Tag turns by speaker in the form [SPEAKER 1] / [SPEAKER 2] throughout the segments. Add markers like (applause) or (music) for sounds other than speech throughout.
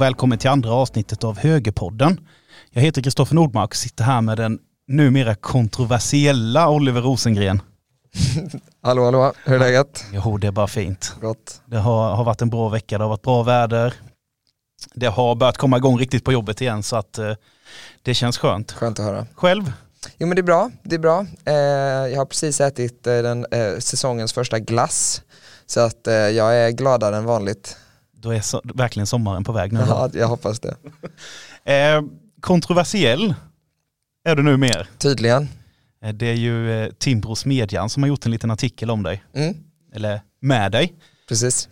[SPEAKER 1] Och välkommen till andra avsnittet av Högerpodden. Jag heter Kristoffer Nordmark och sitter här med den numera kontroversiella Oliver Rosengren. (laughs)
[SPEAKER 2] hallå hallå, hur är läget?
[SPEAKER 1] Jo, det är bara fint.
[SPEAKER 2] Gott.
[SPEAKER 1] Det har, har varit en bra vecka, det har varit bra väder. Det har börjat komma igång riktigt på jobbet igen så att eh, det känns skönt.
[SPEAKER 2] Skönt att höra.
[SPEAKER 1] Själv?
[SPEAKER 2] Jo men det är bra, det är bra. Eh, jag har precis ätit eh, den, eh, säsongens första glass. Så att eh, jag är gladare än vanligt.
[SPEAKER 1] Då är så, verkligen sommaren på väg nu.
[SPEAKER 2] Ja, jag hoppas det. (laughs)
[SPEAKER 1] Eh, kontroversiell är du nu mer.
[SPEAKER 2] Tydligen.
[SPEAKER 1] Eh, Det är ju eh, Timbro Smedjan som har gjort en liten artikel om dig.
[SPEAKER 2] Mm,
[SPEAKER 1] Eller med dig.
[SPEAKER 2] precis.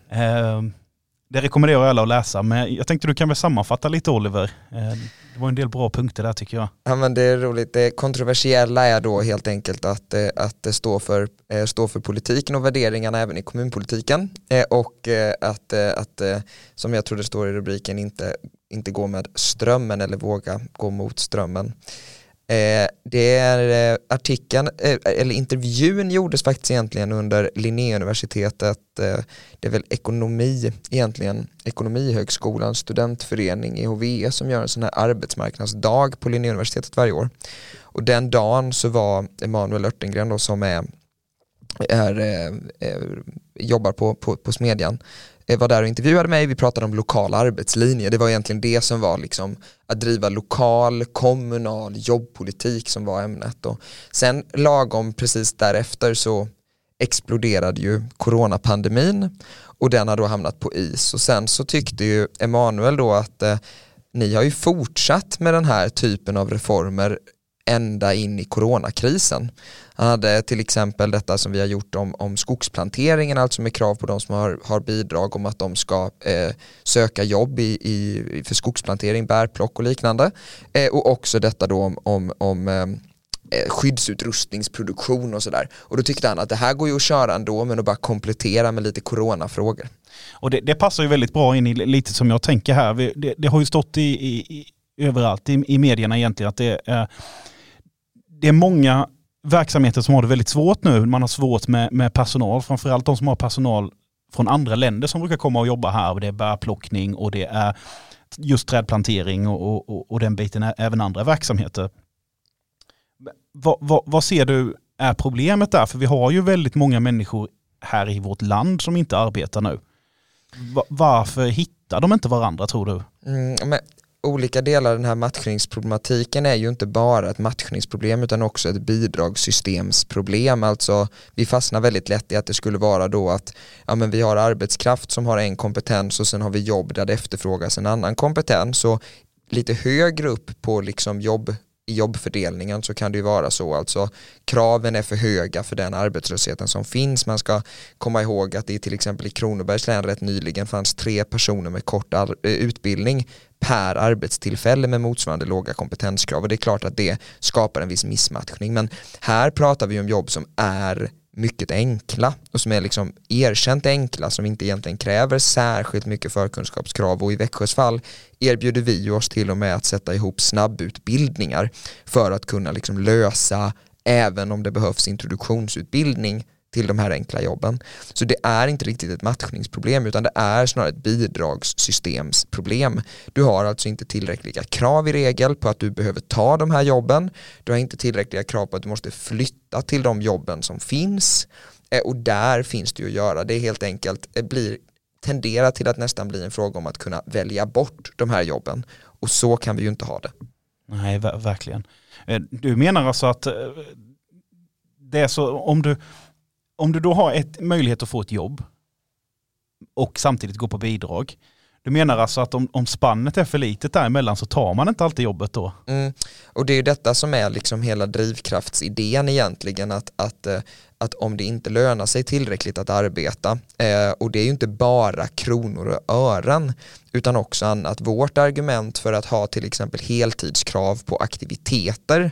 [SPEAKER 1] Det rekommenderar jag alla att läsa, men jag tänkte du kan väl sammanfatta lite Oliver. Eh, det var en del bra punkter där tycker jag.
[SPEAKER 2] Ja men det är roligt, det kontroversiella är då helt enkelt att, eh, att det står för, eh, stå för politiken och värderingarna även i kommunpolitiken och att, att som jag tror det står i rubriken inte, inte gå med strömmen eller våga gå mot strömmen. Eh, det är eh, artikeln, eh, eller intervjun gjordes faktiskt egentligen under Linnéuniversitetet, eh, det är väl ekonomi egentligen, Ekonomihögskolans studentförening EHV, som gör en sån här arbetsmarknadsdag på Linnéuniversitetet varje år. Och den dagen så var Emanuel Örtengren då som är, är, eh, eh, jobbar på, på, på Smedjan Eh, var där och intervjuade mig, vi pratade om lokal arbetslinje, det var egentligen det som var liksom att driva lokal, kommunal jobbpolitik som var ämnet. Och sen lagom precis därefter så exploderade ju coronapandemin och den har då hamnat på is. Och sen så tyckte ju Emanuel då att eh, ni har ju fortsatt med den här typen av reformer ända in i coronakrisen. Han hade till exempel detta som vi har gjort om, om skogsplanteringen, alltså med krav på de som har, har bidrag om att de ska eh, söka jobb i, i, för skogsplantering, bärplock och liknande. Eh, och också detta då om, om, om eh, eh, skyddsutrustningsproduktion och sådär. Och då tyckte han att det här går ju att köra ändå men att bara komplettera med lite coronafrågor.
[SPEAKER 1] Och det, det passar ju väldigt bra in i lite som jag tänker här. Vi- Det, det har ju stått i, i, i, överallt i, i medierna egentligen att det är, det är många verksamheter som har det väldigt svårt nu. Man har svårt med, med personal, framförallt de som har personal från andra länder som brukar komma och jobba här. Det är bärplockning och det är just trädplantering och, och, och, och den biten, är även andra verksamheter. Vad, vad, vad ser du är problemet där? För vi har ju väldigt många människor här i vårt land som inte arbetar nu. Va- varför hittar de inte varandra tror du?
[SPEAKER 2] Mm, men olika delar av den här matchningsproblematiken är ju inte bara ett matchningsproblem utan också ett bidragssystemsproblem. Alltså vi fastnar väldigt lätt i att det skulle vara då att ja, men vi har arbetskraft som har en kompetens och sen har vi jobb där det efterfrågas en annan kompetens Så lite högre upp på liksom jobb i jobbfördelningen så kan det ju vara så. Alltså kraven är för höga för den arbetslösheten som finns. Man ska komma ihåg att det till exempel i Kronobergs län rätt nyligen fanns tre personer med kort eh, utbildning per arbetstillfälle med motsvarande låga kompetenskrav. Och det är klart att det skapar en viss missmatchning. Men här pratar vi om jobb som är mycket enkla och som är liksom erkänt enkla som inte egentligen kräver särskilt mycket förkunskapskrav. Och i Växjös fall erbjuder vi oss till och med att sätta ihop snabbutbildningar för att kunna liksom lösa även om det behövs introduktionsutbildning till de här enkla jobben. Så det är inte riktigt ett matchningsproblem utan det är snarare ett bidragssystemsproblem. Du har alltså inte tillräckliga krav i regel på att du behöver ta de här jobben. Du har inte tillräckliga krav på att du måste flytta till de jobben som finns. Eh, och där finns det ju att göra. Det är helt enkelt eh, blir tenderar till att nästan bli en fråga om att kunna välja bort de här jobben. Och så kan vi ju inte ha det.
[SPEAKER 1] Nej, verkligen. Eh, du menar alltså att eh, det är så om du, om du då har ett, möjlighet att få ett jobb och samtidigt gå på bidrag. Du menar alltså att om, om spannet är för litet däremellan så tar man inte alltid jobbet då?
[SPEAKER 2] Mm. Och det är ju detta som är liksom hela drivkraftsidén egentligen att, att, eh, att om det inte lönar sig tillräckligt att arbeta eh, och det är ju inte bara kronor och ören utan också annat. Vårt argument för att ha till exempel heltidskrav på aktiviteter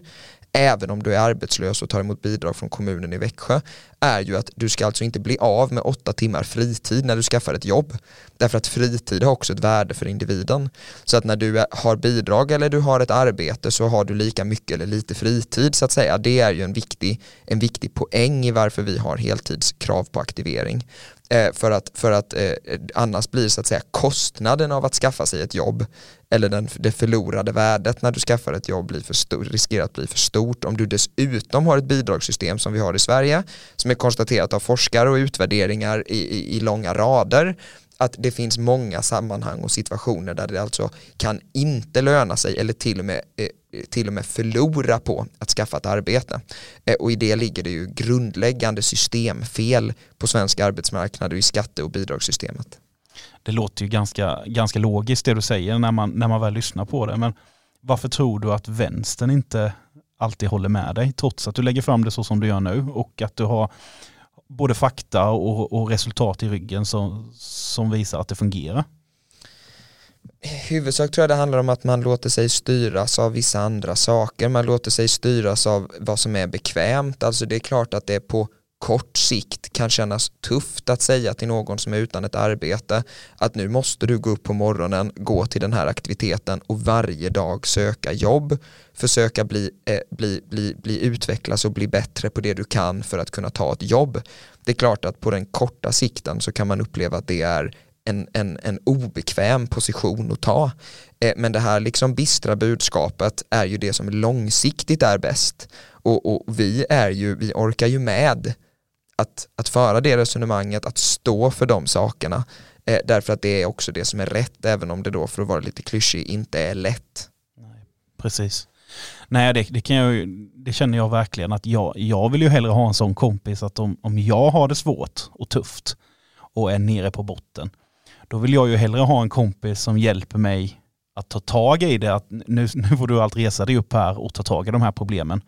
[SPEAKER 2] även om du är arbetslös och tar emot bidrag från kommunen i Växjö är ju att du ska alltså inte bli av med åtta timmar fritid när du skaffar ett jobb. Därför att fritid har också ett värde för individen. Så att när du har bidrag eller du har ett arbete så har du lika mycket eller lite fritid så att säga. Det är ju en viktig, en viktig poäng i varför vi har heltidskrav på aktivering. Eh, för att, för att eh, annars blir så att säga kostnaden av att skaffa sig ett jobb eller den, det förlorade värdet när du skaffar ett jobb blir för stor, riskerar att bli för stort. Om du dessutom har ett bidragssystem som vi har i Sverige som är konstaterat av forskare och utvärderingar i, i, i långa rader att det finns många sammanhang och situationer där det alltså kan inte löna sig eller till och med, eh, till och med förlora på att skaffa ett arbete. Eh, och i det ligger det ju grundläggande systemfel på svensk arbetsmarknad och i skatte och bidragssystemet.
[SPEAKER 1] Det låter ju ganska, ganska logiskt det du säger när man, när man väl lyssnar på det. Men varför tror du att vänstern inte alltid håller med dig trots att du lägger fram det så som du gör nu och att du har både fakta och, och resultat i ryggen som, som visar att det fungerar?
[SPEAKER 2] Huvudsak tror jag det handlar om att man låter sig styras av vissa andra saker. Man låter sig styras av vad som är bekvämt. Alltså det är klart att det är på kort sikt kan kännas tufft att säga till någon som är utan ett arbete att nu måste du gå upp på morgonen, gå till den här aktiviteten och varje dag söka jobb, försöka bli, eh, bli, bli, bli utvecklas och bli bättre på det du kan för att kunna ta ett jobb. Det är klart att på den korta sikten så kan man uppleva att det är en, en, en obekväm position att ta. Eh, men det här liksom bistra budskapet är ju det som långsiktigt är bäst. Och, och vi, är ju, vi orkar ju med att, att föra det resonemanget, att stå för de sakerna. Eh, därför att det är också det som är rätt, även om det då för att vara lite klyschig inte är lätt.
[SPEAKER 1] Nej, precis. Nej, det, det, kan jag, det känner jag verkligen att jag, jag vill ju hellre ha en sån kompis att om, om jag har det svårt och tufft och är nere på botten, då vill jag ju hellre ha en kompis som hjälper mig att ta tag i det, att nu, nu får du allt resa dig upp här och ta tag i de här problemen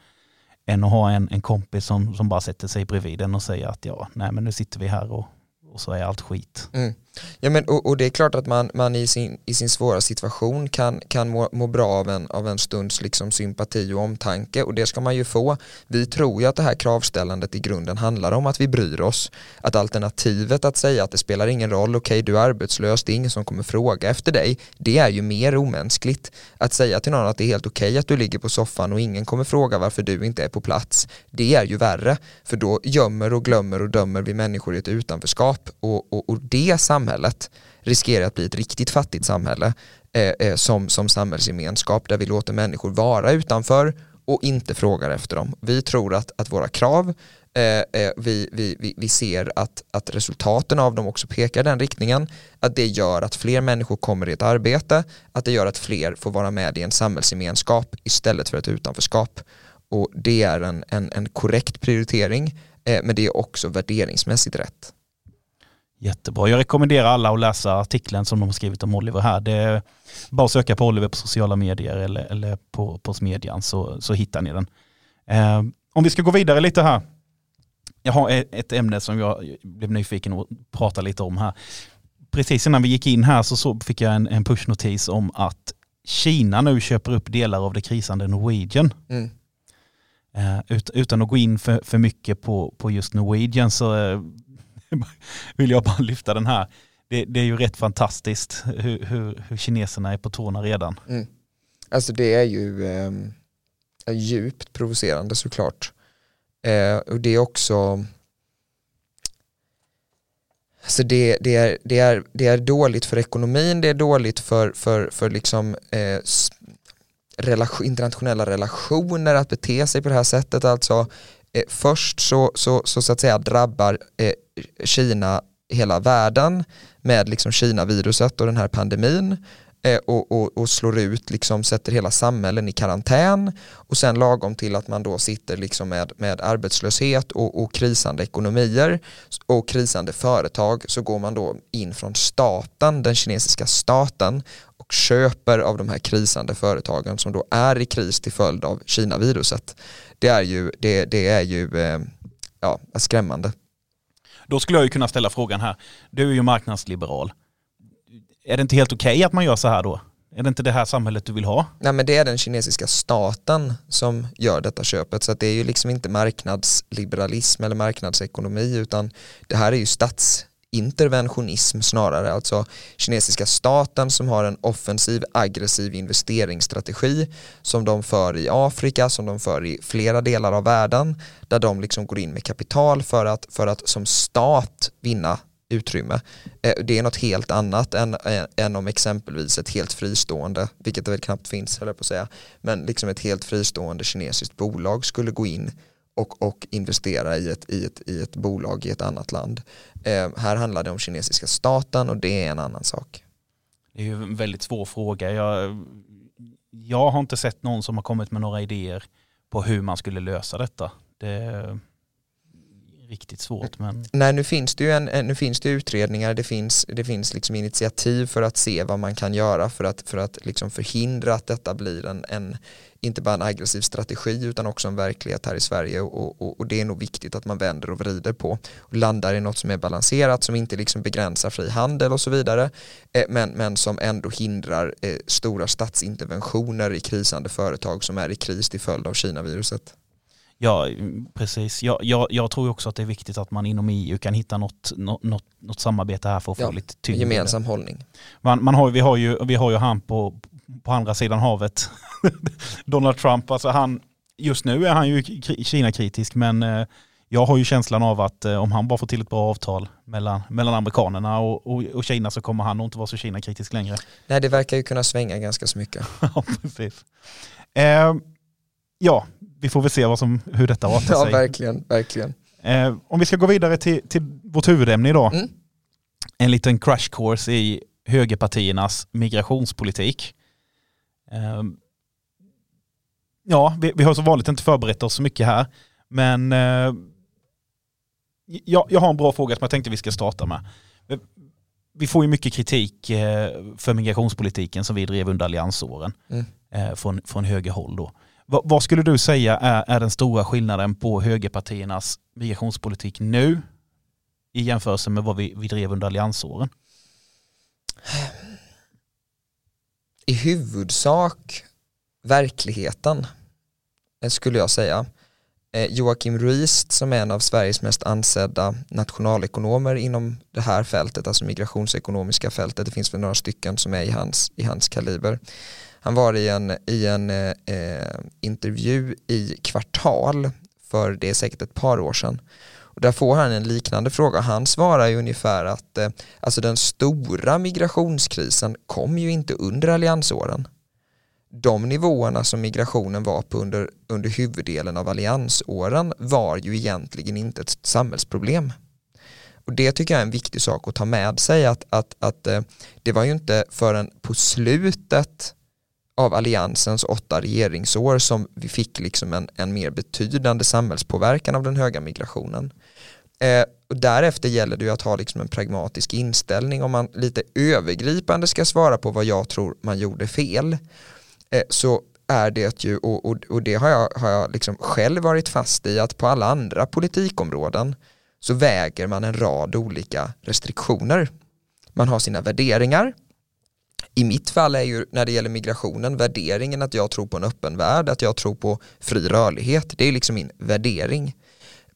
[SPEAKER 1] än att ha en, en kompis som, som bara sätter sig bredvid den och säger att ja, nej men nu sitter vi här och, och så är allt skit.
[SPEAKER 2] Mm. Ja, men, och, och, det är klart att man, man i, sin, i sin svåra situation kan, kan må, må bra av en, av en stunds liksom sympati och omtanke och det ska man ju få. Vi tror ju att det här kravställandet i grunden handlar om att vi bryr oss. Att alternativet att säga att det spelar ingen roll, okej okay, du är arbetslös, det är ingen som kommer fråga efter dig, det är ju mer omänskligt. Att säga till någon att det är helt okej okay att du ligger på soffan och ingen kommer fråga varför du inte är på plats, det är ju värre. För då gömmer och glömmer och dömer vi människor i ett utanförskap och, och, och det samhället samhället riskerar att bli ett riktigt fattigt samhälle eh, eh, som, som samhällsgemenskap där vi låter människor vara utanför och inte frågar efter dem. Vi tror att, att våra krav, eh, eh vi, vi, vi ser att, att resultaten av dem också pekar den riktningen, att det gör att fler människor kommer i ett arbete, att det gör att fler får vara med i en samhällsgemenskap istället för ett utanförskap. Och det är en, en, en korrekt prioritering, eh, men det är också värderingsmässigt rätt.
[SPEAKER 1] Jättebra. Jag rekommenderar alla att läsa artikeln som de har skrivit om Oliver här. Det är bara att söka på Oliver på sociala medier eller, eller på, på Smedjan så, så hittar ni den. Eh, om vi ska gå vidare lite här. Jag har ett ämne som jag blev nyfiken att prata lite om här. Precis innan vi gick in här så, så fick jag en, en pushnotis om att Kina nu köper upp delar av det krisande Norwegian. Mm. Eh, ut, utan att gå in för, för mycket på, på just Norwegian så eh, (laughs) vill jag bara lyfta den här. Det, det är ju rätt fantastiskt hur, hur, hur, kineserna är på tårna redan. Mm.
[SPEAKER 2] Alltså det är ju eh, djupt provocerande såklart. Eh, och det är också Alltså det, det, är, det, är, det är dåligt för ekonomin, det är dåligt för, för, för liksom, eh, relation, internationella relationer att bete sig på det här sättet. Alltså, Eh, först så, så, så, så att säga drabbar eh, Kina hela världen med liksom Kina-viruset och den här pandemin eh, och, och, och, slår ut, liksom sätter hela samhällen i karantän och sen lagom till att man då sitter liksom med, med arbetslöshet och, och krisande ekonomier och krisande företag så går man då in från staten, den kinesiska staten och köper av de här krisande företagen som då är i kris till följd av Kina-viruset. Det är ju, det, det är ju eh, ja, skrämmande.
[SPEAKER 1] Då skulle jag ju kunna ställa frågan här, du är ju marknadsliberal. Är det inte helt okej okay att man gör så här då? Är det inte det här samhället du vill ha?
[SPEAKER 2] Nej men det är den kinesiska staten som gör detta köpet så det är ju liksom inte marknadsliberalism eller marknadsekonomi utan det här är ju stats interventionism snarare, alltså kinesiska staten som har en offensiv aggressiv investeringsstrategi som de för i Afrika, som de för i flera delar av världen där de liksom går in med kapital för att, för att som stat vinna utrymme. Eh, det är något helt annat än, eh, än om exempelvis ett helt fristående, vilket det väl knappt finns, höll jag på att säga, men liksom ett helt fristående kinesiskt bolag skulle gå in och, och investera i ett, i, ett, i ett bolag i ett annat land. Eh, här handlar det om kinesiska staten och det är en annan sak.
[SPEAKER 1] Det är ju en väldigt svår fråga. Jag, jag har inte sett någon som har kommit med några idéer på hur man skulle lösa detta. Det, riktigt svårt. Men...
[SPEAKER 2] Nej, nu finns det ju en, nu finns det utredningar, det finns, det finns liksom initiativ för att se vad man kan göra för att, för att liksom förhindra att detta blir en, en, inte bara en aggressiv strategi utan också en verklighet här i Sverige och, och, och, det är nog viktigt att man vänder och vrider på och landar i något som är balanserat som inte liksom begränsar fri handel och så vidare eh, men, men som ändå hindrar eh, stora statsinterventioner i krisande företag som är i kris till följd av Kina-viruset.
[SPEAKER 1] Ja, precis. Jag, jag, jag, tror också att det är viktigt att man inom EU kan hitta något, något, något samarbete här för att få ja, lite tyngre.
[SPEAKER 2] Gemensam hållning.
[SPEAKER 1] Man, man har, vi, har ju, vi har ju han på, på andra sidan havet, (laughs) Donald Trump. Alltså han, just nu är han ju Kina-kritisk men eh, jag har ju känslan av att eh, om han bara får till ett bra avtal mellan, mellan amerikanerna och, och, och Kina så kommer han nog inte vara så Kina-kritisk längre.
[SPEAKER 2] Nej, det verkar ju kunna svänga ganska så mycket. (laughs)
[SPEAKER 1] ja, precis. Eh, ja, vi får väl se vad som, hur detta artar sig.
[SPEAKER 2] Ja, verkligen. verkligen.
[SPEAKER 1] Eh, om vi ska gå vidare till, till vårt huvudämne idag. Mm. En liten crash course i högerpartiernas migrationspolitik. Eh, ja, vi, vi, har så vanligt inte förberett oss så mycket här. Men eh, jag, jag har en bra fråga som jag tänkte vi ska starta med. Vi får ju mycket kritik eh, för migrationspolitiken som vi drev under alliansåren. Mm. Eh, från, från högerhåll då. Vad, vad skulle du säga är, är den stora skillnaden på högerpartiernas migrationspolitik nu i jämförelse med vad vi, vi drev under alliansåren?
[SPEAKER 2] I huvudsak verkligheten skulle jag säga. Eh, Joakim Ruist som är en av Sveriges mest ansedda nationalekonomer inom det här fältet, alltså migrationsekonomiska fältet, det finns väl några stycken som är i hans, i hans kaliber. Han var i en, i en eh, eh intervju i Kvartal för det är säkert ett par år sedan. Och där får han en liknande fråga. Han svarar ju ungefär att eh, alltså den stora migrationskrisen kom ju inte under alliansåren. De nivåerna som migrationen var på under, under huvuddelen av alliansåren var ju egentligen inte ett samhällsproblem. Och det tycker jag är en viktig sak att ta med sig att, att, att eh, det var ju inte förrän på slutet av alliansens åtta regeringsår som vi fick liksom en, en mer betydande samhällspåverkan av den höga migrationen. Eh, och därefter gäller det ju att ha liksom en pragmatisk inställning om man lite övergripande ska svara på vad jag tror man gjorde fel. Eh, så är det ju, och, och, och, det har jag, har jag liksom själv varit fast i, att på alla andra politikområden så väger man en rad olika restriktioner. Man har sina värderingar, i mitt fall är ju när det gäller migrationen värderingen att jag tror på en öppen värld, att jag tror på fri rörlighet. Det är liksom min värdering.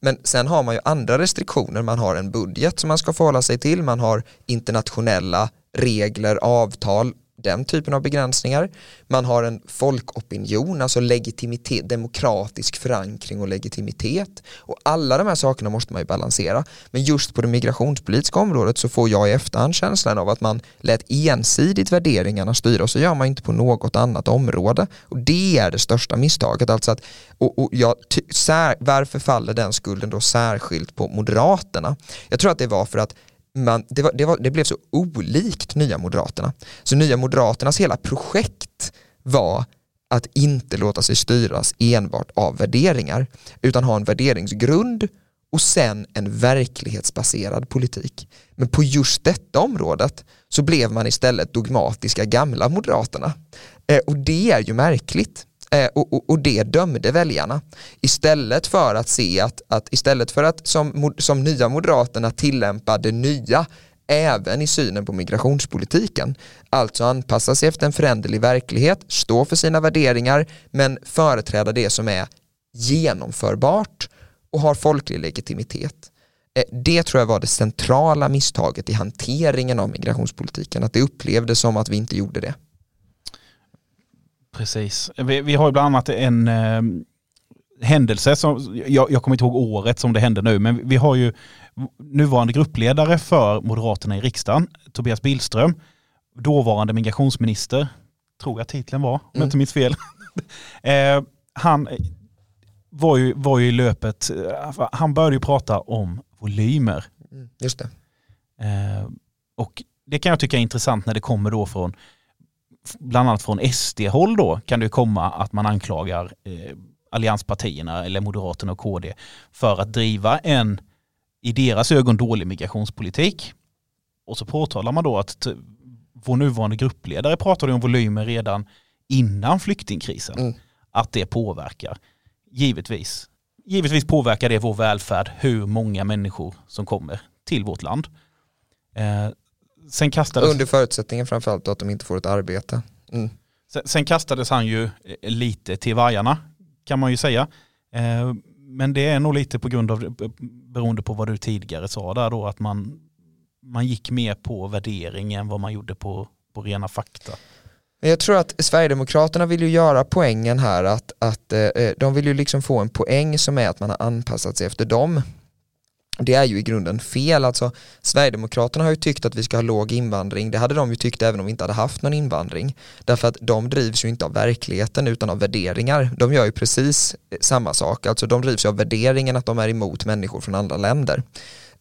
[SPEAKER 2] Men sen har man ju andra restriktioner, man har en budget som man ska förhålla sig till, man har internationella regler, avtal den typen av begränsningar. Man har en folkopinion, alltså legitimitet, demokratisk förankring och legitimitet. Och alla de här sakerna måste man ju balansera. Men just på det migrationspolitiska området så får jag i efterhand känslan av att man lät ensidigt värderingarna styra och så gör man inte på något annat område. Och det är det största misstaget. Alltså att, och, och jag, sär, varför faller den skulden då särskilt på Moderaterna? Jag tror att det var för att man, det, var, det, var, det blev så olikt Nya Moderaterna. Så Nya Moderaternas hela projekt var att inte låta sig styras enbart av värderingar utan ha en värderingsgrund och sen en verklighetsbaserad politik. Men på just detta området så blev man istället dogmatiska gamla moderaterna. Eh, och det är ju märkligt. Eh, och, och, och, det dömde väljarna. Istället för att se att, att istället för att som, som nya moderaterna tillämpa det nya även i synen på migrationspolitiken. Alltså anpassa sig efter en föränderlig verklighet, stå för sina värderingar men företräda det som är genomförbart och har folklig legitimitet. Eh, det tror jag var det centrala misstaget i hanteringen av migrationspolitiken, att det upplevdes som att vi inte gjorde det.
[SPEAKER 1] Precis. Vi, vi har ju bland annat en eh, händelse, som, jag, jag kommer inte ihåg året som det hände nu, men vi har ju nuvarande gruppledare för Moderaterna i riksdagen, Tobias Billström, dåvarande migrationsminister, tror jag titeln var, om jag
[SPEAKER 2] Mm.
[SPEAKER 1] inte minns fel. (laughs) eh, han var ju, var ju i löpet, eh, han började ju prata om volymer.
[SPEAKER 2] Mm, Just det.
[SPEAKER 1] Eh, och det kan jag tycka är intressant när det kommer då från, bland annat från SD-håll då, kan det komma att man anklagar eh, allianspartierna eller Moderaterna och KD för att driva en, i deras ögon, dålig migrationspolitik. Och så påtalar man då att vår nuvarande gruppledare pratade om volymer redan innan flyktingkrisen.
[SPEAKER 2] Mm.
[SPEAKER 1] Att det påverkar. Givetvis. Givetvis påverkar det vår välfärd, hur många människor som kommer till vårt land. Eh, sen, kastades,
[SPEAKER 2] Under förutsättningen framförallt att de inte får ett arbete. Mm.
[SPEAKER 1] sen, sen kastades han ju eh, lite till vargarna, kan man ju säga. Eh, men det är nog lite på grund av, beroende på vad du tidigare sa där då, att man, man gick mer på värdering än vad man gjorde på, på rena fakta.
[SPEAKER 2] Jag tror att Sverigedemokraterna vill ju göra poängen här att, att eh, de vill ju liksom få en poäng som är att man har anpassat sig efter dem. Det är ju i grunden fel, alltså Sverigedemokraterna har ju tyckt att vi ska ha låg invandring, det hade de ju tyckt även om vi inte hade haft någon invandring. Därför att de drivs ju inte av verkligheten utan av värderingar. De gör ju precis eh, samma sak, alltså de drivs ju av värderingen att de är emot människor från andra länder.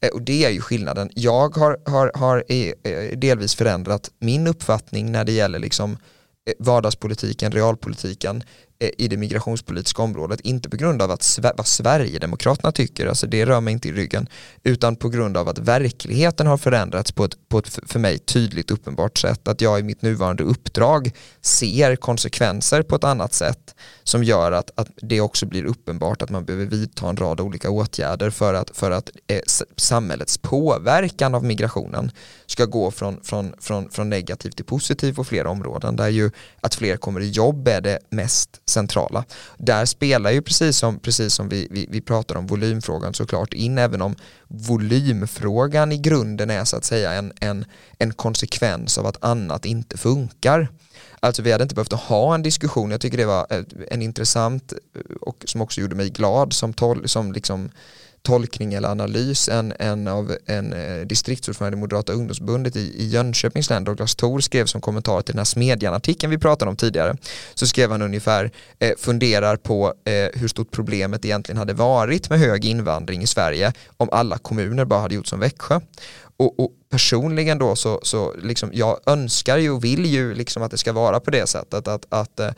[SPEAKER 2] Eh, och det är ju skillnaden. Jag har, har, har eh, delvis förändrat min uppfattning när det gäller liksom vardagspolitiken, realpolitiken Eh, i det migrationspolitiska området, inte på grund av att vad Sverigedemokraterna tycker, alltså det rör mig inte i ryggen, utan på grund av att verkligheten har förändrats på ett, på ett för mig tydligt uppenbart sätt, att jag i mitt nuvarande uppdrag ser konsekvenser på ett annat sätt som gör att, att det också blir uppenbart att man behöver vidta en rad olika åtgärder för att, för att eh, samhällets påverkan av migrationen ska gå från, från, från, från negativ till positiv på flera områden. Där ju att fler kommer i jobb är det mest centrala. Där spelar ju precis som, precis som vi, vi, vi pratar om volymfrågan såklart in även om volymfrågan i grunden är så att säga en, en, en konsekvens av att annat inte funkar. Alltså vi hade inte behövt ha en diskussion, jag tycker det var en intressant eh, och som också gjorde mig glad som, tol, som liksom tolkning eller analys än en av en eh, distriktsordförande i Moderata ungdomsförbundet i, i Jönköpings län, Douglas Thor skrev som kommentar till den här Smedjan-artikeln vi pratade om tidigare. Så skrev han ungefär eh, funderar på eh, hur stort problemet egentligen hade varit med hög invandring i Sverige om alla kommuner bara hade gjort som Växjö. Och, och personligen då så, så liksom jag önskar ju och vill ju liksom att det ska vara på det sättet att, att eh,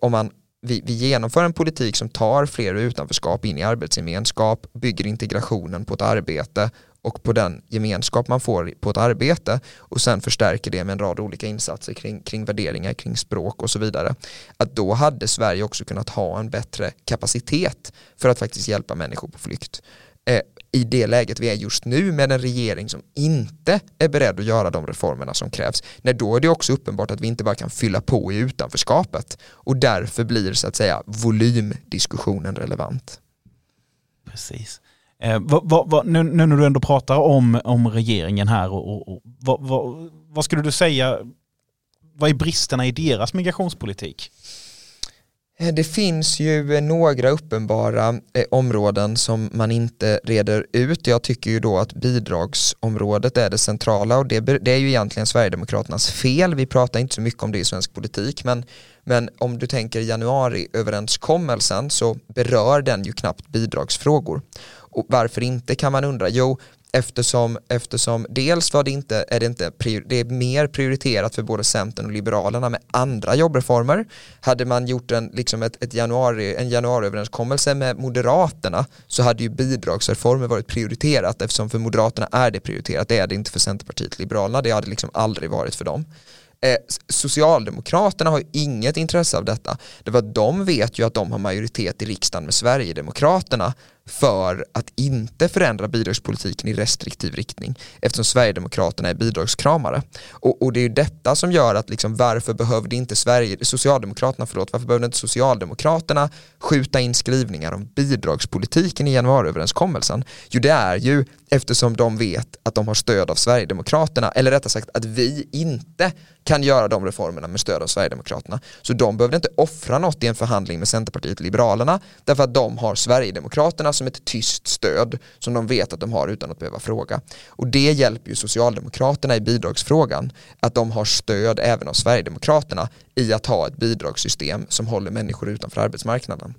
[SPEAKER 2] om man vi, vi genomför en politik som tar fler utanförskap in i arbetsgemenskap, bygger integrationen på ett arbete och på den gemenskap man får på ett arbete och sen förstärker det med en rad olika insatser kring, kring värderingar, kring språk och så vidare. Att då hade Sverige också kunnat ha en bättre kapacitet för att faktiskt hjälpa människor på flykt. Eh, i det läget vi är just nu med en regering som inte är beredd att göra de reformerna som krävs, nej då är det också uppenbart att vi inte bara kan fylla på i utanförskapet och därför blir så att säga volymdiskussionen relevant.
[SPEAKER 1] Precis. Eh, vad, vad, vad, nu, nu när du ändå pratar om, om regeringen här, och, och, och, vad, vad, vad skulle du säga, vad är bristerna i deras migrationspolitik?
[SPEAKER 2] Eh, det finns ju eh, några uppenbara eh, områden som man inte reder ut. Jag tycker ju då att bidragsområdet är det centrala och det, det är ju egentligen Sverigedemokraternas fel. Vi pratar inte så mycket om det i svensk politik men, men om du tänker januariöverenskommelsen så berör den ju knappt bidragsfrågor. Och varför inte kan man undra? Jo, eftersom, eftersom dels var det inte, är det, inte det är mer prioriterat för både Centern och Liberalerna med andra jobbreformer. Hade man gjort en, liksom ett, ett januari, en januariöverenskommelse med Moderaterna så hade ju bidragsreformer varit prioriterat eftersom för Moderaterna är det prioriterat, det är det inte för Centerpartiet och Liberalerna, det hade liksom aldrig varit för dem. Eh, Socialdemokraterna har ju inget intresse av detta. Det var de vet ju att de har majoritet i riksdagen med Sverigedemokraterna för att inte förändra bidragspolitiken i restriktiv riktning eftersom Sverigedemokraterna är bidragskramare. Och, och det är ju detta som gör att liksom, varför behövde inte Sverige, Socialdemokraterna, förlåt, varför behövde inte Socialdemokraterna skjuta in skrivningar om bidragspolitiken i januariöverenskommelsen? Jo det är ju eftersom de vet att de har stöd av Sverigedemokraterna, eller rättare sagt att vi inte kan göra de reformerna med stöd av Sverigedemokraterna. Så de behövde inte offra något i en förhandling med Centerpartiet och Liberalerna därför att de har Sverigedemokraterna som ett tyst stöd som de vet att de har utan att behöva fråga. Och det hjälper ju Socialdemokraterna i bidragsfrågan, att de har stöd även av Sverigedemokraterna i att ha ett bidragssystem som håller människor utanför arbetsmarknaden.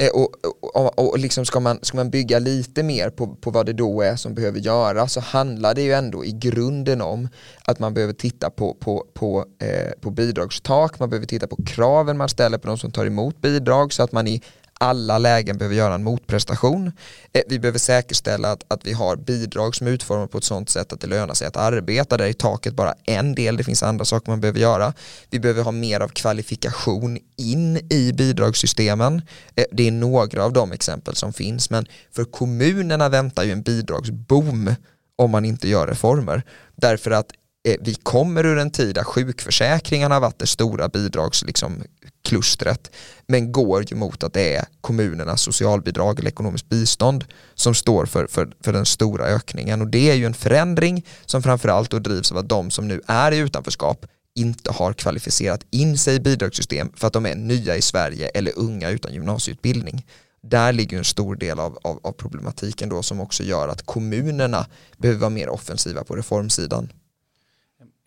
[SPEAKER 2] Eh, och, och, och, liksom ska, man, ska man bygga lite mer på, på vad det då är som behöver göras så handlar det ju ändå i grunden om att man behöver titta på, på, på, eh, på bidragstak, man behöver titta på kraven man ställer på de som tar emot bidrag så att man i alla lägen behöver göra en motprestation. Eh, vi behöver säkerställa att, att vi har bidrag som är utformade på ett sådant sätt att det lönar sig att arbeta. Där är taket bara en del, det finns andra saker man behöver göra. Vi behöver ha mer av kvalifikation in i bidragssystemen. Eh, det är några av de exempel som finns, men för kommunerna väntar ju en bidragsboom om man inte gör reformer. Därför att Eh, vi kommer ur en tid där sjukförsäkringarna har varit det stora bidragsklustret liksom, men går ju mot att det är kommunernas socialbidrag eller ekonomiskt bistånd som står för, för, för den stora ökningen och det är ju en förändring som framförallt då drivs av att de som nu är i utanförskap inte har kvalificerat in sig i bidragssystem för att de är nya i Sverige eller unga utan gymnasieutbildning. Där ligger en stor del av, av, av problematiken då som också gör att kommunerna behöver vara mer offensiva på reformsidan.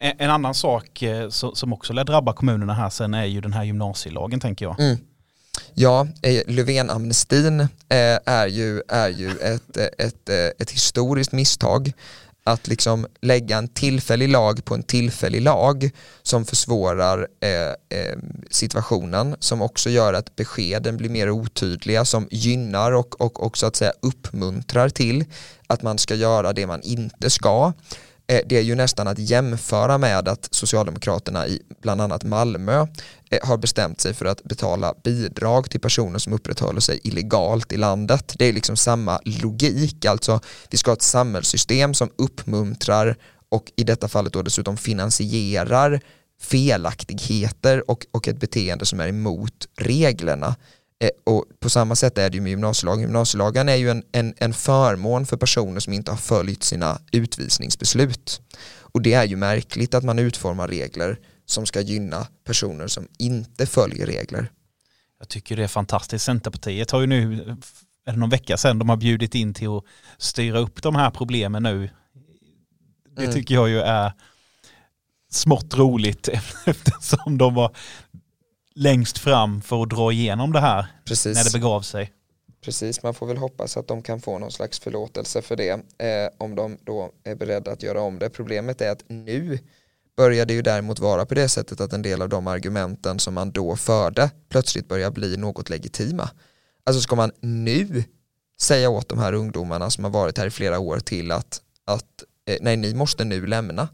[SPEAKER 1] En annan sak eh, som också lär drabba kommunerna här sen är ju den här gymnasielagen tänker jag. Mm.
[SPEAKER 2] Ja, eh, Löfven-amnestin eh, är ju, är ju ett, ett, ett historiskt misstag att liksom lägga en tillfällig lag på en tillfällig lag som försvårar eh, eh, situationen, som också gör att beskeden blir mer otydliga, som gynnar och, och, och så att säga uppmuntrar till att man ska göra det man inte ska. Eh, det är ju nästan att jämföra med att Socialdemokraterna i bland annat Malmö eh, har bestämt sig för att betala bidrag till personer som upprätthåller sig illegalt i landet. Det är liksom samma logik, alltså vi ska ha ett samhällssystem som uppmuntrar och i detta fallet då dessutom finansierar felaktigheter och, och ett beteende som är emot reglerna. Eh, och på samma sätt är det ju med gymnasielagen. Gymnasielagen är ju en, en, en förmån för personer som inte har följt sina utvisningsbeslut. Och det är ju märkligt att man utformar regler som ska gynna personer som inte följer regler.
[SPEAKER 1] Jag tycker det är fantastiskt. Centerpartiet har ju nu, är det någon vecka sedan, de har bjudit in till att styra upp de här problemen nu. Det mm. tycker jag ju är smått roligt (laughs) eftersom de var längst fram för att dra igenom det här Precis. när det begav sig.
[SPEAKER 2] Precis, man får väl hoppas att de kan få någon slags förlåtelse för det eh, om de då är beredda att göra om det. Problemet är att nu börjar det ju däremot vara på det sättet att en del av de argumenten som man då förde plötsligt börjar bli något legitima. Alltså ska man nu säga åt de här ungdomarna som har varit här i flera år till att, att eh, nej ni måste nu lämna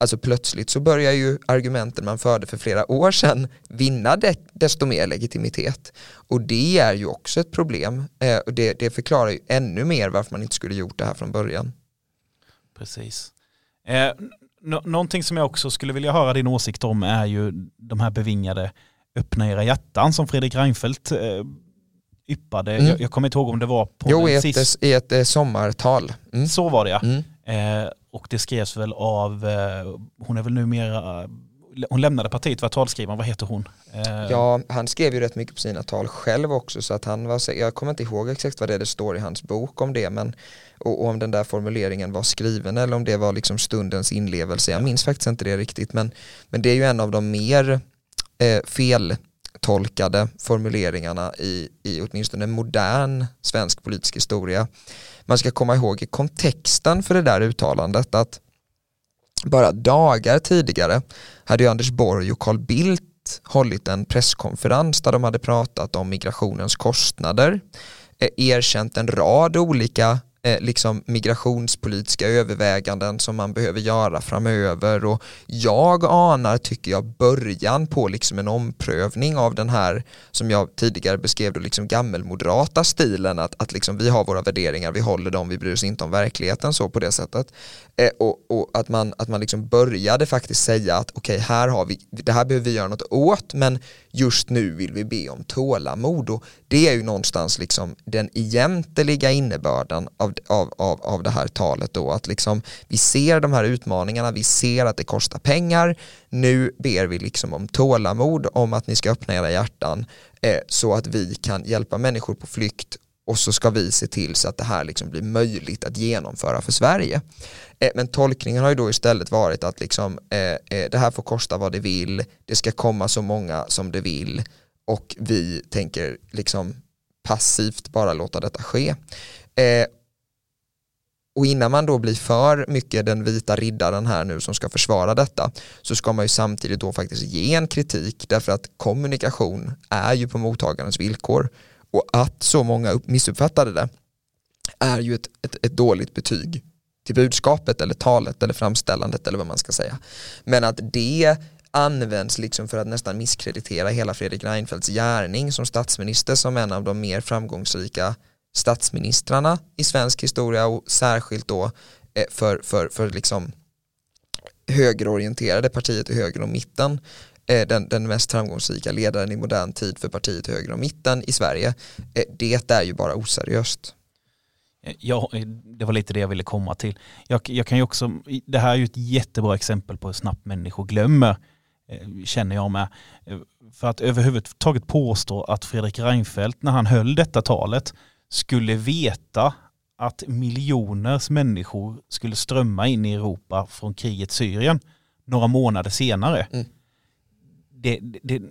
[SPEAKER 2] alltså plötsligt så börjar ju argumenten man förde för flera år sedan vinna de, desto mer legitimitet. Och det är ju också ett problem. Eh, och det, det förklarar ju ännu mer varför man inte skulle gjort det här från början.
[SPEAKER 1] Precis. Eh, någonting som jag också skulle vilja höra din åsikt om är ju de här bevingade öppna era hjärtan som Fredrik Reinfeldt eh, yppade. Mm. Jag, jag, kommer inte ihåg om det var på
[SPEAKER 2] jo, i ett, sist... i ett eh, sommartal.
[SPEAKER 1] Mm. Så var det ja. Mm. Eh, och det skrevs väl av, eh, hon är väl numera, eh, hon lämnade partiet, var talskrivaren, vad heter hon?
[SPEAKER 2] Eh, ja, han skrev ju rätt mycket på sina tal själv också så att han var, jag kommer inte ihåg exakt vad det, är det står i hans bok om det men och, och om den där formuleringen var skriven eller om det var liksom stundens inlevelse, jag minns faktiskt inte det riktigt men, men det är ju en av de mer eh, tolkade formuleringarna i, i åtminstone modern svensk politisk historia. Man ska komma ihåg i kontexten för det där uttalandet att bara dagar tidigare hade ju Anders Borg och Carl Bildt hållit en presskonferens där de hade pratat om migrationens kostnader, eh, erkänt en rad olika eh, liksom migrationspolitiska överväganden som man behöver göra framöver. Och jag anar, tycker jag, början på liksom en omprövning av den här som jag tidigare beskrev då liksom gammelmoderata stilen. Att, att liksom vi har våra värderingar, vi håller dem, vi bryr oss inte om verkligheten så på det sättet. Eh, och, och, att man, att man liksom började faktiskt säga att okej, okay, här har vi, det här behöver vi göra något åt men just nu vill vi be om tålamod. Och det är ju någonstans liksom den egentliga innebörden av av, av, av det här talet då att liksom vi ser de här utmaningarna, vi ser att det kostar pengar, nu ber vi liksom om tålamod, om att ni ska öppna era hjärtan eh, så att vi kan hjälpa människor på flykt och så ska vi se till så att det här liksom blir möjligt att genomföra för Sverige. Eh, men tolkningen har ju då istället varit att liksom, eh, eh, det här får kosta vad det vill, det ska komma så många som det vill och vi tänker liksom passivt bara låta detta ske. Eh, och innan man då blir för mycket den vita riddaren här nu som ska försvara detta så ska man ju samtidigt då faktiskt ge en kritik därför att kommunikation är ju på mottagarens villkor och att så många missuppfattade det är ju ett, ett, ett dåligt betyg till budskapet eller talet eller framställandet eller vad man ska säga. Men att det används liksom för att nästan misskreditera hela Fredrik Reinfeldts gärning som statsminister som en av de mer framgångsrika statsministrarna i svensk historia och särskilt då eh, för, för, för liksom högerorienterade partiet höger och mitten eh, den, den mest framgångsrika ledaren i modern tid för partiet höger och mitten i Sverige eh, det är ju bara oseriöst.
[SPEAKER 1] Ja, det var lite det jag ville komma till. Jag, jag, kan ju också, det här är ju ett jättebra exempel på hur snabbt människor glömmer, känner jag med. För att överhuvudtaget påstå att Fredrik Reinfeldt när han höll detta talet skulle veta att miljoners människor skulle strömma in i Europa från kriget Syrien några månader senare. Mm. Det, det,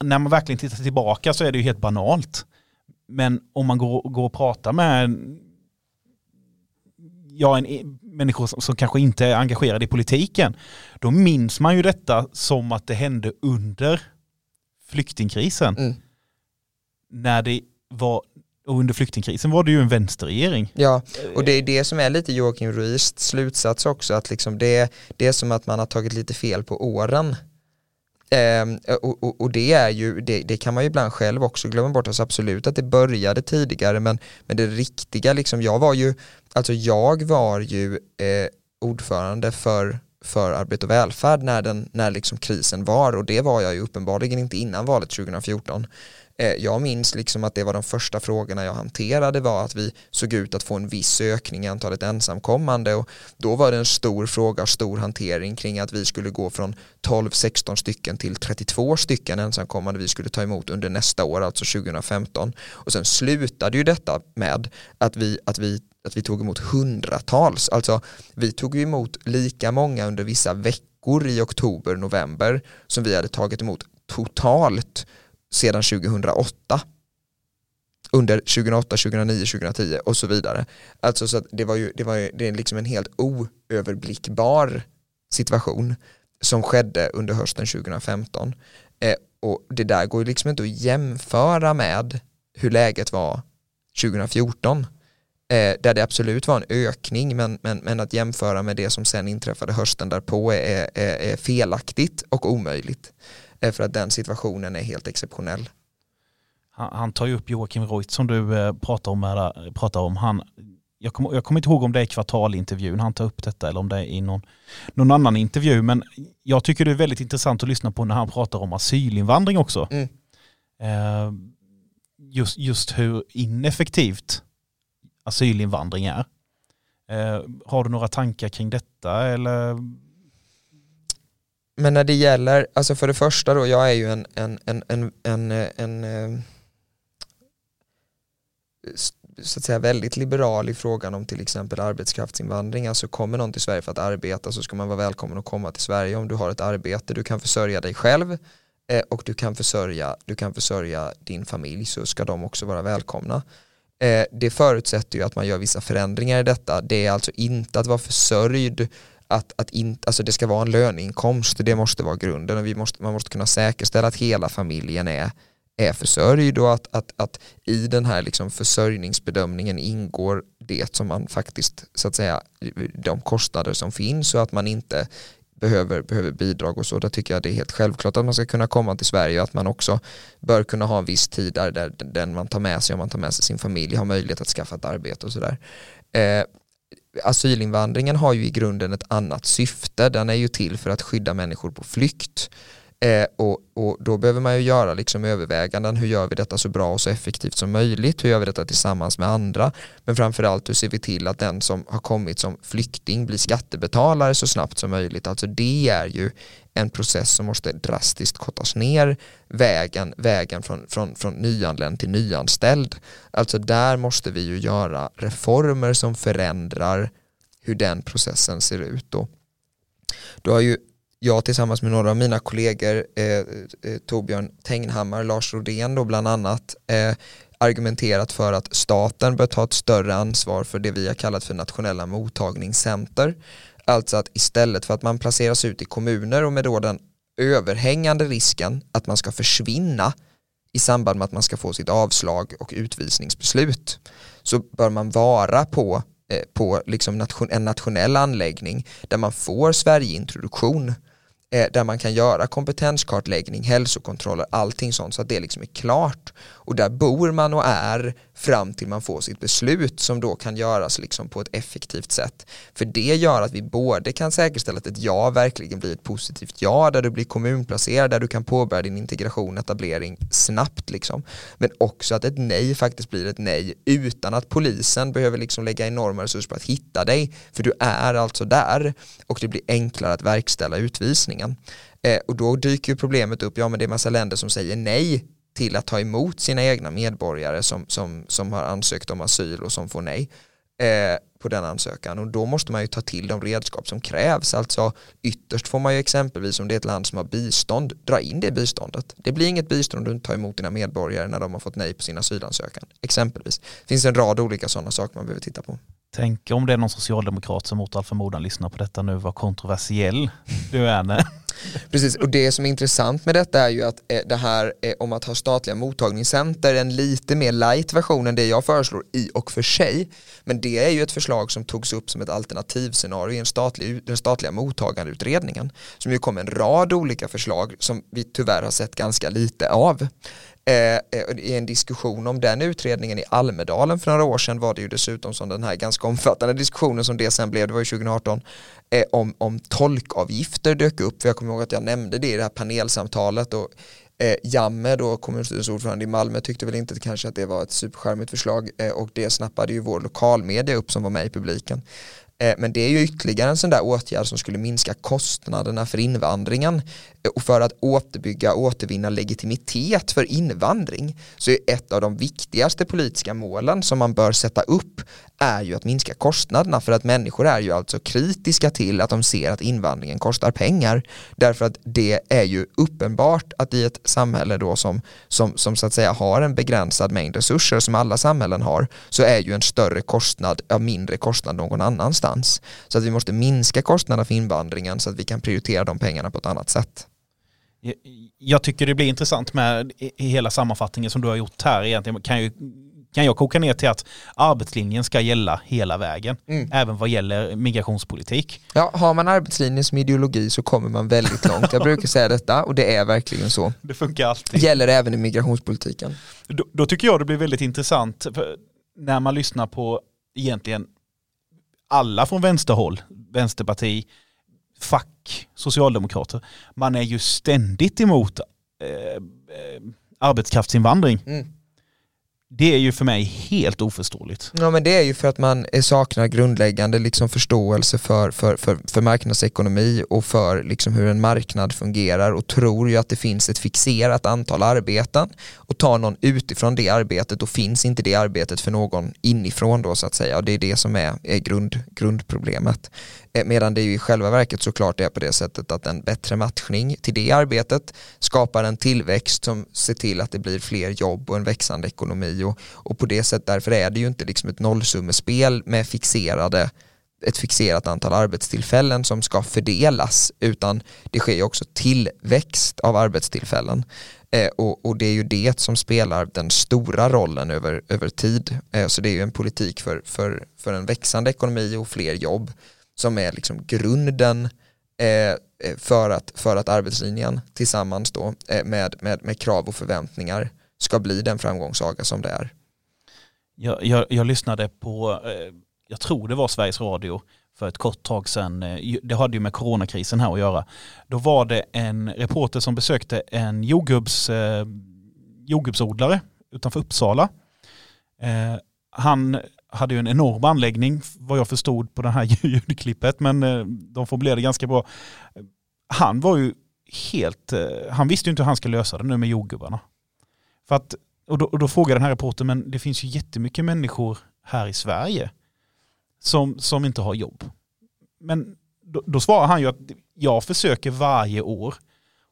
[SPEAKER 1] när man verkligen tittar tillbaka så är det ju helt banalt. Men om man går, går och pratar med ja, en, människor som, som, kanske inte är engagerade i politiken, då minns man ju detta som att det hände under flyktingkrisen. Mm. När det var och under flyktingkrisen var det ju en vänsterregering.
[SPEAKER 2] Ja, och det är det som är lite Joakim Ruist slutsats också, att liksom det, det är som att man har tagit lite fel på åren. Ehm, och, och, och, det är ju, det, det, kan man ju ibland själv också glömma bort, alltså absolut att det började tidigare men, men det riktiga liksom, jag var ju, alltså jag var ju eh, ordförande för för arbete och välfärd när, den, när liksom krisen var och det var jag ju uppenbarligen inte innan valet 2014. Eh, jag minns liksom att det var de första frågorna jag hanterade var att vi såg ut att få en viss ökning i antalet ensamkommande och då var det en stor fråga och stor hantering kring att vi skulle gå från 12-16 stycken till 32 stycken ensamkommande vi skulle ta emot under nästa år, alltså 2015. Och sen slutade ju detta med att vi, att vi att vi tog emot hundratals, alltså vi tog emot lika många under vissa veckor i oktober, november som vi hade tagit emot totalt sedan 2008 under 2008, 2009, 2010 och så vidare. Alltså så att det var ju, det var ju, det är liksom en helt oöverblickbar situation som skedde under hösten 2015. Eh, och det där går ju liksom inte att jämföra med hur läget var 2014 eh, där det absolut var en ökning men, men, men att jämföra med det som sen inträffade hösten därpå är, är, är felaktigt och omöjligt för att den situationen är helt exceptionell.
[SPEAKER 1] Han, han tar ju upp Joakim Reut som du eh, pratar om. Här, pratar om. Han, jag, kommer, jag kommer inte ihåg om det är kvartalintervjun han tar upp detta eller om det är i någon, någon annan intervju. Men jag tycker det är väldigt intressant att lyssna på när han pratar om asylinvandring också. Mm. Eh, just, just hur ineffektivt asylinvandring är. Eh, har du några tankar kring detta eller
[SPEAKER 2] men när det gäller, alltså för det första då, jag är ju en, en, en, en, en, en, eh, en så att säga väldigt liberal i frågan om till exempel arbetskraftsinvandring. Alltså kommer någon till Sverige för att arbeta så ska man vara välkommen att komma till Sverige om du har ett arbete, du kan försörja dig själv eh, och du kan, försörja, du kan försörja din familj så ska de också vara välkomna. Eh, det förutsätter ju att man gör vissa förändringar i detta. Det är alltså inte att vara försörjd att, att in, alltså det ska vara en löneinkomst, det måste vara grunden och vi måste, man måste kunna säkerställa att hela familjen är, är försörjd och att, att, att i den här liksom försörjningsbedömningen ingår det som man faktiskt, så att säga, de kostnader som finns och att man inte behöver, behöver bidrag och så. Där tycker jag det är helt självklart att man ska kunna komma till Sverige och att man också bör kunna ha en viss tid där, där den man tar med sig, om man tar med sig sin familj, har möjlighet att skaffa ett arbete och sådär. Eh, asylinvandringen har ju i grunden ett annat syfte. Den är ju till för att skydda människor på flykt. Eh, och, och, då behöver man ju göra liksom överväganden, hur gör vi detta så bra och så effektivt som möjligt, hur gör vi detta tillsammans med andra, men framförallt hur ser vi till att den som har kommit som flykting blir skattebetalare så snabbt som möjligt, alltså det är ju en process som måste drastiskt kortas ner, vägen, vägen från, från, från nyanländ till nyanställd, alltså där måste vi ju göra reformer som förändrar hur den processen ser ut då. Då har ju jag tillsammans med några av mina kollegor, eh, eh Torbjörn Tegnhammar, Lars Rodén då bland annat, eh, argumenterat för att staten bör ta ett större ansvar för det vi har kallat för nationella mottagningscenter. Alltså att istället för att man placeras ut i kommuner och med då den överhängande risken att man ska försvinna i samband med att man ska få sitt avslag och utvisningsbeslut så bör man vara på, eh, på liksom nation, en nationell anläggning där man får Sverigeintroduktion eh, där man kan göra kompetenskartläggning, hälsokontroller, allting sånt så att det liksom är klart. Och där bor man och är fram till man får sitt beslut som då kan göras liksom på ett effektivt sätt. För det gör att vi både kan säkerställa att ett ja verkligen blir ett positivt ja där du blir kommunplacerad, där du kan påbörja din integration, etablering snabbt liksom. Men också att ett nej faktiskt blir ett nej utan att polisen behöver liksom lägga enorma resurser på att hitta dig. För du är alltså där och det blir enklare att verkställa utvisningen. Eh, och då dyker ju problemet upp, ja men det är massa länder som säger nej till att ta emot sina egna medborgare som, som, som har ansökt om asyl och som får nej eh, på den ansökan. Och då måste man ju ta till de redskap som krävs. Alltså ytterst får man ju exempelvis om det är ett land som har bistånd dra in det biståndet. Det blir inget bistånd om du inte tar emot dina medborgare när de har fått nej på sin asylansökan exempelvis. Det finns en rad olika sådana saker man behöver titta på.
[SPEAKER 1] Tänk om det är någon socialdemokrat som mot all förmodan lyssnar på detta nu, vad kontroversiell du är. (laughs)
[SPEAKER 2] Precis, och det som är intressant med detta är ju att eh, det här eh, om att ha statliga mottagningscenter, en lite mer light version än det jag föreslår i och för sig. Men det är ju ett förslag som togs upp som ett alternativscenario i en statlig, den statliga mottagandeutredningen. Som ju kom en rad olika förslag som vi tyvärr har sett ganska lite av. Eh, eh, I en diskussion om den utredningen i Almedalen för några år sedan var det ju dessutom som den här ganska omfattande diskussionen som det sen blev, det var ju 2018, eh, om, om tolkavgifter dök upp. För jag kommer ihåg att jag nämnde det i det här panelsamtalet och Eh, Jamme då, kommunstyrelsens ordförande i Malmö, tyckte väl inte kanske att det var ett superskärmigt förslag eh, och det snappade ju vår lokalmedia upp som var med i publiken. Men det är ju ytterligare en sån där åtgärd som skulle minska kostnaderna för invandringen och för att återbygga och återvinna legitimitet för invandring så är ett av de viktigaste politiska målen som man bör sätta upp är ju att minska kostnaderna för att människor är ju alltså kritiska till att de ser att invandringen kostar pengar därför att det är ju uppenbart att i ett samhälle då som, som, som så att säga har en begränsad mängd resurser som alla samhällen har så är ju en större kostnad, ja mindre kostnad någon annanstans. Så att vi måste minska kostnaderna för invandringen så att vi kan prioritera de pengarna på ett annat sätt.
[SPEAKER 1] Jag tycker det blir intressant med hela sammanfattningen som du har gjort här egentligen kan ju kan jag koka ner till att arbetslinjen ska gälla hela vägen, mm. även vad gäller migrationspolitik.
[SPEAKER 2] Ja, har man arbetslinjen som ideologi så kommer man väldigt långt. Jag brukar säga detta och det är verkligen så.
[SPEAKER 1] Det funkar alltid.
[SPEAKER 2] Gäller även i migrationspolitiken.
[SPEAKER 1] Då, då tycker jag det blir väldigt intressant när man lyssnar på egentligen alla från vänsterhåll, vänsterparti, fack, socialdemokrater. Man är ju ständigt emot eh, eh, arbetskraftsinvandring. Mm. Det är ju för mig helt oförståeligt.
[SPEAKER 2] Ja men det är ju för att man saknar grundläggande liksom förståelse för, för, för, för marknadsekonomi och för liksom hur en marknad fungerar och tror ju att det finns ett fixerat antal arbeten och tar någon utifrån det arbetet då finns inte det arbetet för någon inifrån då så att säga och det är det som är, är grund, grundproblemet. Eh, medan det ju i själva verket såklart är på det sättet att en bättre matchning till det arbetet skapar en tillväxt som ser till att det blir fler jobb och en växande ekonomi. Och, och på det sättet därför är det ju inte liksom ett nollsummespel med fixerade ett fixerat antal arbetstillfällen som ska fördelas utan det sker ju också tillväxt av arbetstillfällen. Eh, och, och, det är ju det som spelar den stora rollen över, över tid. Eh, så det är ju en politik för, för, för en växande ekonomi och fler jobb som är liksom grunden eh, eh, för, att, för att arbetslinjen tillsammans då eh, med, med, med krav och förväntningar ska bli den framgångssaga som det är.
[SPEAKER 1] Jag, jag, jag lyssnade på, eh, jag tror det var Sveriges Radio för ett kort tag sedan, eh, det hade ju med coronakrisen här att göra. Då var det en reporter som besökte en jordgubbs, eh, jordgubbsodlare utanför Uppsala. Eh, han hade ju en enorm anläggning vad jag förstod på det här (laughs) ljudklippet men eh, de formulerade ganska bra. Han var ju helt, eh, han visste ju inte hur han ska lösa det nu med jordgubbarna. För att, och, då, och då frågade den här reportern, men det finns ju jättemycket människor här i Sverige som, som inte har jobb. Men då, då svarar han ju att jag försöker varje år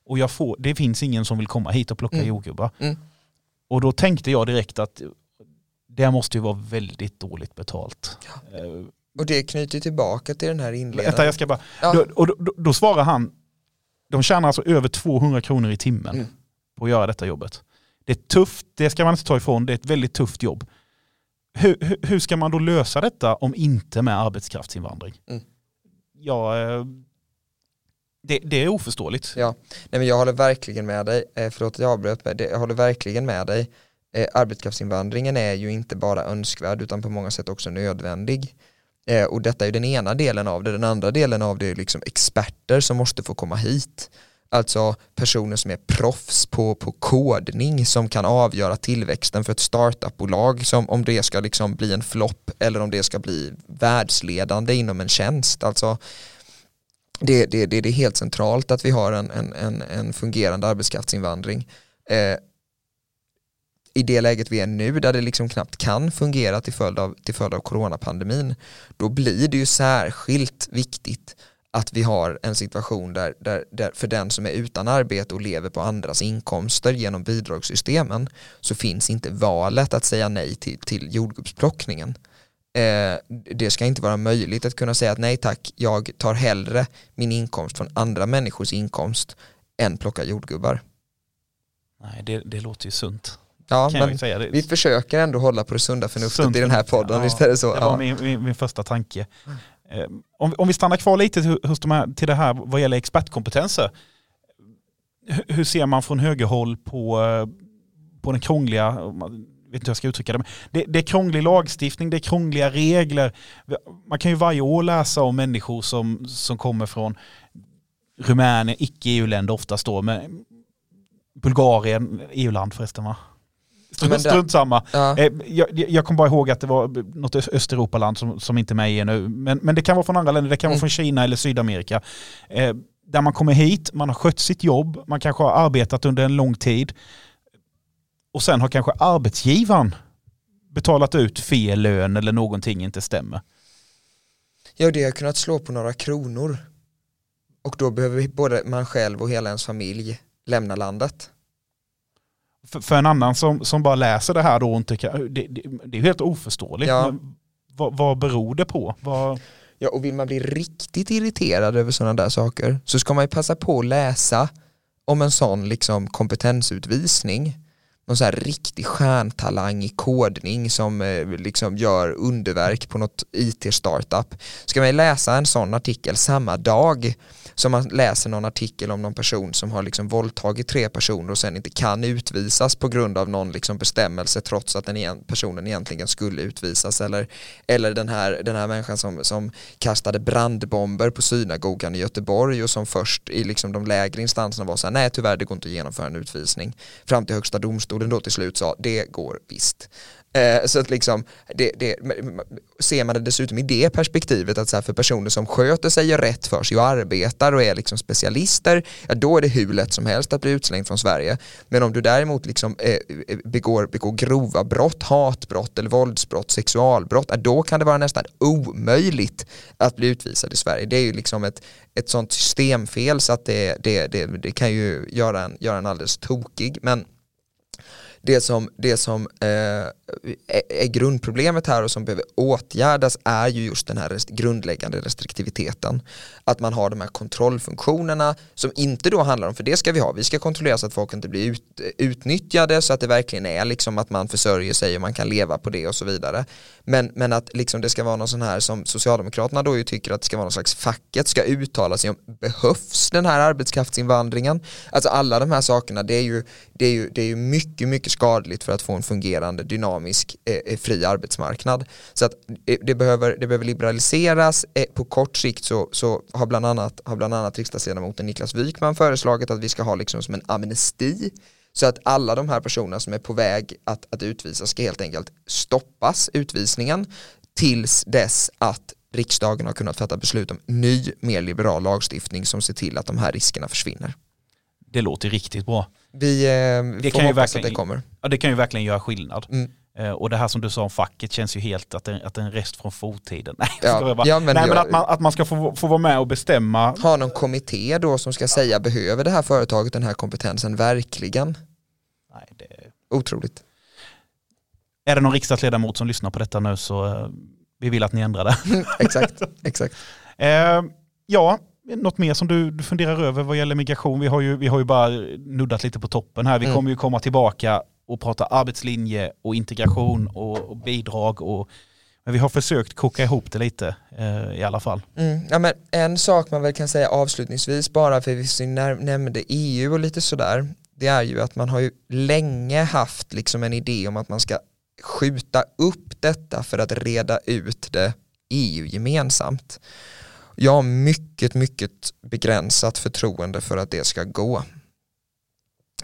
[SPEAKER 1] och jag får, det finns ingen som vill komma hit och plocka mm. jordgubbar. Mm. Och då tänkte jag direkt att det måste ju vara väldigt dåligt betalt. Ja.
[SPEAKER 2] Och det knyter tillbaka till den här inledningen.
[SPEAKER 1] Jag ska bara, ja. då, och då, då, då, svarar han, de tjänar alltså över 200 kronor i timmen mm. på att göra detta jobbet. Det är tufft, det ska man inte ta ifrån, det är ett väldigt tufft jobb. Hur, hur, hur ska man då lösa detta om inte med arbetskraftsinvandring? Mm. Ja, eh, det, det, är oförståeligt.
[SPEAKER 2] Ja, Nej, men jag håller verkligen med dig, eh, förlåt att jag avbröt, men jag håller verkligen med dig. Eh, arbetskraftsinvandringen är ju inte bara önskvärd utan på många sätt också nödvändig. Eh, och detta är den ena delen av det, den andra delen av det är liksom experter som måste få komma hit. Alltså personer som är proffs på, på kodning som kan avgöra tillväxten för ett startupbolag som om det ska liksom bli en flopp eller om det ska bli världsledande inom en tjänst. Alltså det, det, det, det är helt centralt att vi har en, en, en, en fungerande arbetskraftsinvandring. Eh, i det läget vi är nu där det liksom knappt kan fungera till följd av, till följd av coronapandemin då blir det ju särskilt viktigt att vi har en situation där, där, där, för den som är utan arbete och lever på andras inkomster genom bidragssystemen så finns inte valet att säga nej till, till jordgubbsplockningen. Eh, det ska inte vara möjligt att kunna säga att nej tack, jag tar hellre min inkomst från andra människors inkomst än plocka jordgubbar.
[SPEAKER 1] Nej, det, det låter ju sunt.
[SPEAKER 2] Ja, men vi försöker ändå hålla på det sunda förnuftet sunt, i den här podden, ja, visst är det så?
[SPEAKER 1] Det var ja. min, min, min första tanke. Eh, om, om vi stannar kvar lite hos de här, till det här vad gäller expertkompetenser. Hur ser man från högerhåll på, eh, på den krångliga, jag vet inte hur jag ska uttrycka det, det, det är krånglig lagstiftning, det är krångliga regler. Man kan ju varje år läsa om människor som, som kommer från Rumänien, icke-EU-länder oftast då, men Bulgarien, EU-land förresten va? Strunt, strunt samma. Ja. Eh, jag, jag kommer bara ihåg att det var något Östeuropaland som, som inte är med i nu. Men, men det kan vara från andra länder, det kan vara mm. från Kina eller Sydamerika. Eh, där man kommer hit, man har skött sitt jobb, man kanske har arbetat under en lång tid. Och sen har kanske arbetsgivaren betalat ut fel lön eller någonting inte stämmer.
[SPEAKER 2] Ja, det har kunnat slå på några kronor. Och då behöver både man själv och hela ens familj lämna landet
[SPEAKER 1] för, för, en annan som, som bara läser det här då inte det, det, det är helt oförståeligt. Ja. Vad, vad beror det på? Vad...
[SPEAKER 2] Ja, och vill man bli riktigt irriterad över sådana där saker så ska man ju passa på att läsa om en sån liksom kompetensutvisning någon så här riktig stjärntalang i kodning som eh, liksom gör underverk på något IT-startup. Ska man läsa en sån artikel samma dag som man läser någon artikel om någon person som har liksom våldtagit tre personer och sen inte kan utvisas på grund av någon liksom bestämmelse trots att den igen, personen egentligen skulle utvisas eller, eller den, här, den här människan som, som kastade brandbomber på synagogan i Göteborg och som först i liksom de lägre instanserna var så här, nej tyvärr det går inte att genomföra en utvisning fram till högsta domstolen då till slut sa det går visst. Eh, så att liksom, det, det, ser man det dessutom i det perspektivet att så här, för personer som sköter sig, gör rätt för sig och arbetar och är liksom specialister, ja, då är det hur lätt som helst att bli utslängd från Sverige. Men om du däremot liksom, eh, eh, begår, begår grova brott, hatbrott eller våldsbrott, sexualbrott, ja, då kan det vara nästan omöjligt att bli utvisad i Sverige. Det är ju liksom ett, ett sånt systemfel så att det, det, det, det kan ju göra en, göra en alldeles tokig. Men det som, det som eh, är grundproblemet här och som behöver åtgärdas är ju just den här rest grundläggande restriktiviteten. Att man har de här kontrollfunktionerna som inte då handlar om, för det ska vi ha, vi ska kontrollera så att folk inte blir ut, utnyttjade så att det verkligen är liksom att man försörjer sig och man kan leva på det och så vidare. Men, men att liksom det ska vara någon sån här som Socialdemokraterna då ju tycker att det ska vara någon slags facket ska uttala sig om behövs den här arbetskraftsinvandringen? Alltså alla de här sakerna det är ju, det är ju, det är ju mycket, mycket mycket skadligt för att få en fungerande, dynamisk, eh, eh, fri arbetsmarknad. Så att eh, det, behöver, det behöver liberaliseras. Eh, på kort sikt så, så har, bland annat, har bland annat riksdagsledamoten Niklas Wykman föreslagit att vi ska ha liksom som en amnesti så att alla de här personerna som är på väg att, att utvisas ska helt enkelt stoppas utvisningen tills dess att riksdagen har kunnat fatta beslut om ny, mer liberal lagstiftning som ser till att de här riskerna försvinner.
[SPEAKER 1] Det låter riktigt bra.
[SPEAKER 2] Vi eh, det får kan hoppas att det kommer.
[SPEAKER 1] Ja, det kan ju verkligen göra skillnad. Mm. Eh, och det här som du sa om facket känns ju helt att det, att en rest från forntiden. (laughs) Nej, ja, bara, ja, men, nej, men att, man, att man ska få, få vara med och bestämma.
[SPEAKER 2] Ha någon kommitté då som ska säga behöver det här företaget den här kompetensen verkligen? Nej, det... Otroligt.
[SPEAKER 1] Är det någon riksdagsledamot som lyssnar på detta nu så eh, vi vill att ni ändrar det. (laughs)
[SPEAKER 2] exakt, exakt. (laughs)
[SPEAKER 1] Eh, ja, något mer som du, du funderar över vad gäller migration? Vi har ju, vi har ju bara nuddat lite på toppen här. Vi mm. kommer ju komma tillbaka och prata arbetslinje och integration och, och bidrag. Och, men vi har försökt koka ihop det lite eh, i alla fall.
[SPEAKER 2] Mm. Ja, men en sak man väl kan säga avslutningsvis bara för vi nämnde EU och lite sådär det är ju att man har ju länge haft liksom en idé om att man ska skjuta upp detta för att reda ut det EU-gemensamt. Jag har mycket, mycket begränsat förtroende för att det ska gå.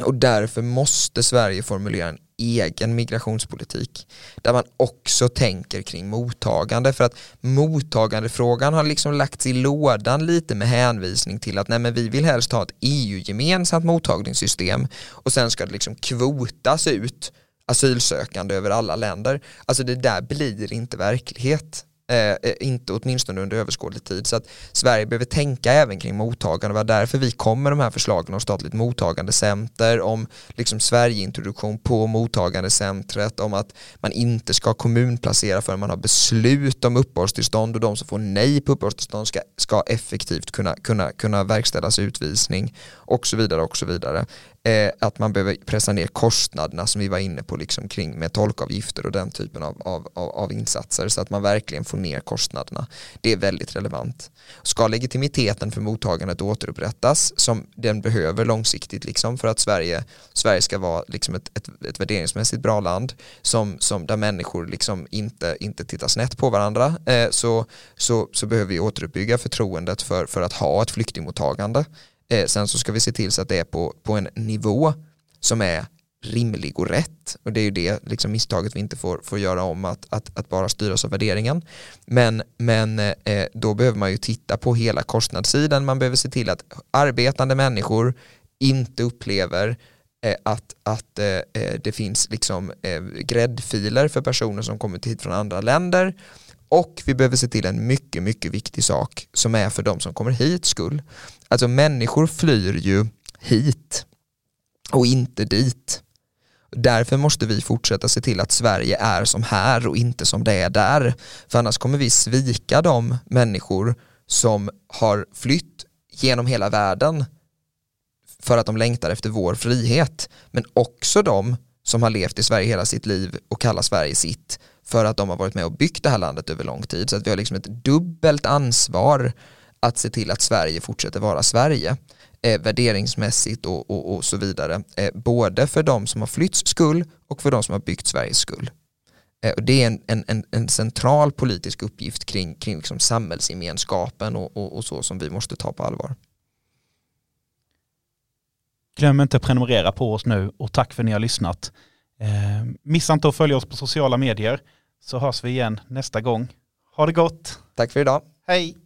[SPEAKER 2] Och därför måste Sverige formulera en egen migrationspolitik där man också tänker kring mottagande för att mottagandefrågan har liksom lagts i lådan lite med hänvisning till att nej men vi vill helst ha ett EU-gemensamt mottagningssystem och sen ska det liksom kvotas ut asylsökande över alla länder. Alltså det där blir inte verklighet. Eh, eh, inte åtminstone under överskådlig tid. Så att Sverige behöver tänka även kring mottagande. Det var därför vi kom med de här förslagen om statligt mottagandecenter, om liksom Sverigeintroduktion på mottagandecentret, om att man inte ska kommunplacera förrän man har beslut om uppehållstillstånd och de som får nej på uppehållstillstånd ska, ska effektivt kunna, kunna, kunna verkställas utvisning och så vidare och så vidare eh, att man behöver pressa ner kostnaderna som vi var inne på liksom kring med tolkavgifter och den typen av, av, av, av insatser så att man verkligen får ner kostnaderna. Det är väldigt relevant. Ska legitimiteten för mottagandet återupprättas som den behöver långsiktigt liksom för att Sverige, Sverige ska vara liksom ett, ett, ett värderingsmässigt bra land som, som där människor liksom inte, inte tittar snett på varandra eh, så, så, så behöver vi återuppbygga förtroendet för, för att ha ett flyktingmottagande Eh, sen så ska vi se till så att det är på, på en nivå som är rimlig och rätt. Och det är ju det liksom misstaget vi inte får, får göra om att, att, att bara styras av värderingen. Men, men eh, då behöver man ju titta på hela kostnadssidan. Man behöver se till att arbetande människor inte upplever eh, att, att eh, eh det finns liksom eh, gräddfiler för personer som kommer hit från andra länder och vi behöver se till en mycket, mycket viktig sak som är för de som kommer hit skull. Alltså människor flyr ju hit och inte dit. Därför måste vi fortsätta se till att Sverige är som här och inte som det är där. För annars kommer vi svika de människor som har flytt genom hela världen för att de längtar efter vår frihet. Men också de som har levt i Sverige hela sitt liv och kallar Sverige sitt för att de har varit med och byggt det här landet över lång tid. Så att vi har liksom ett dubbelt ansvar att se till att Sverige fortsätter vara Sverige eh, värderingsmässigt och, och, och så vidare. Eh, både för de som har flytts skull och för de som har byggt Sveriges skull. Eh, och det är en, en, en, central politisk uppgift kring, kring liksom samhällsgemenskapen och, och, och så som vi måste ta på allvar.
[SPEAKER 1] Glöm inte att prenumerera på oss nu och tack för att ni har lyssnat. Eh, missa inte att följa oss på sociala medier så hörs vi igen nästa gång. Ha det gott!
[SPEAKER 2] Tack för idag!
[SPEAKER 1] Hej!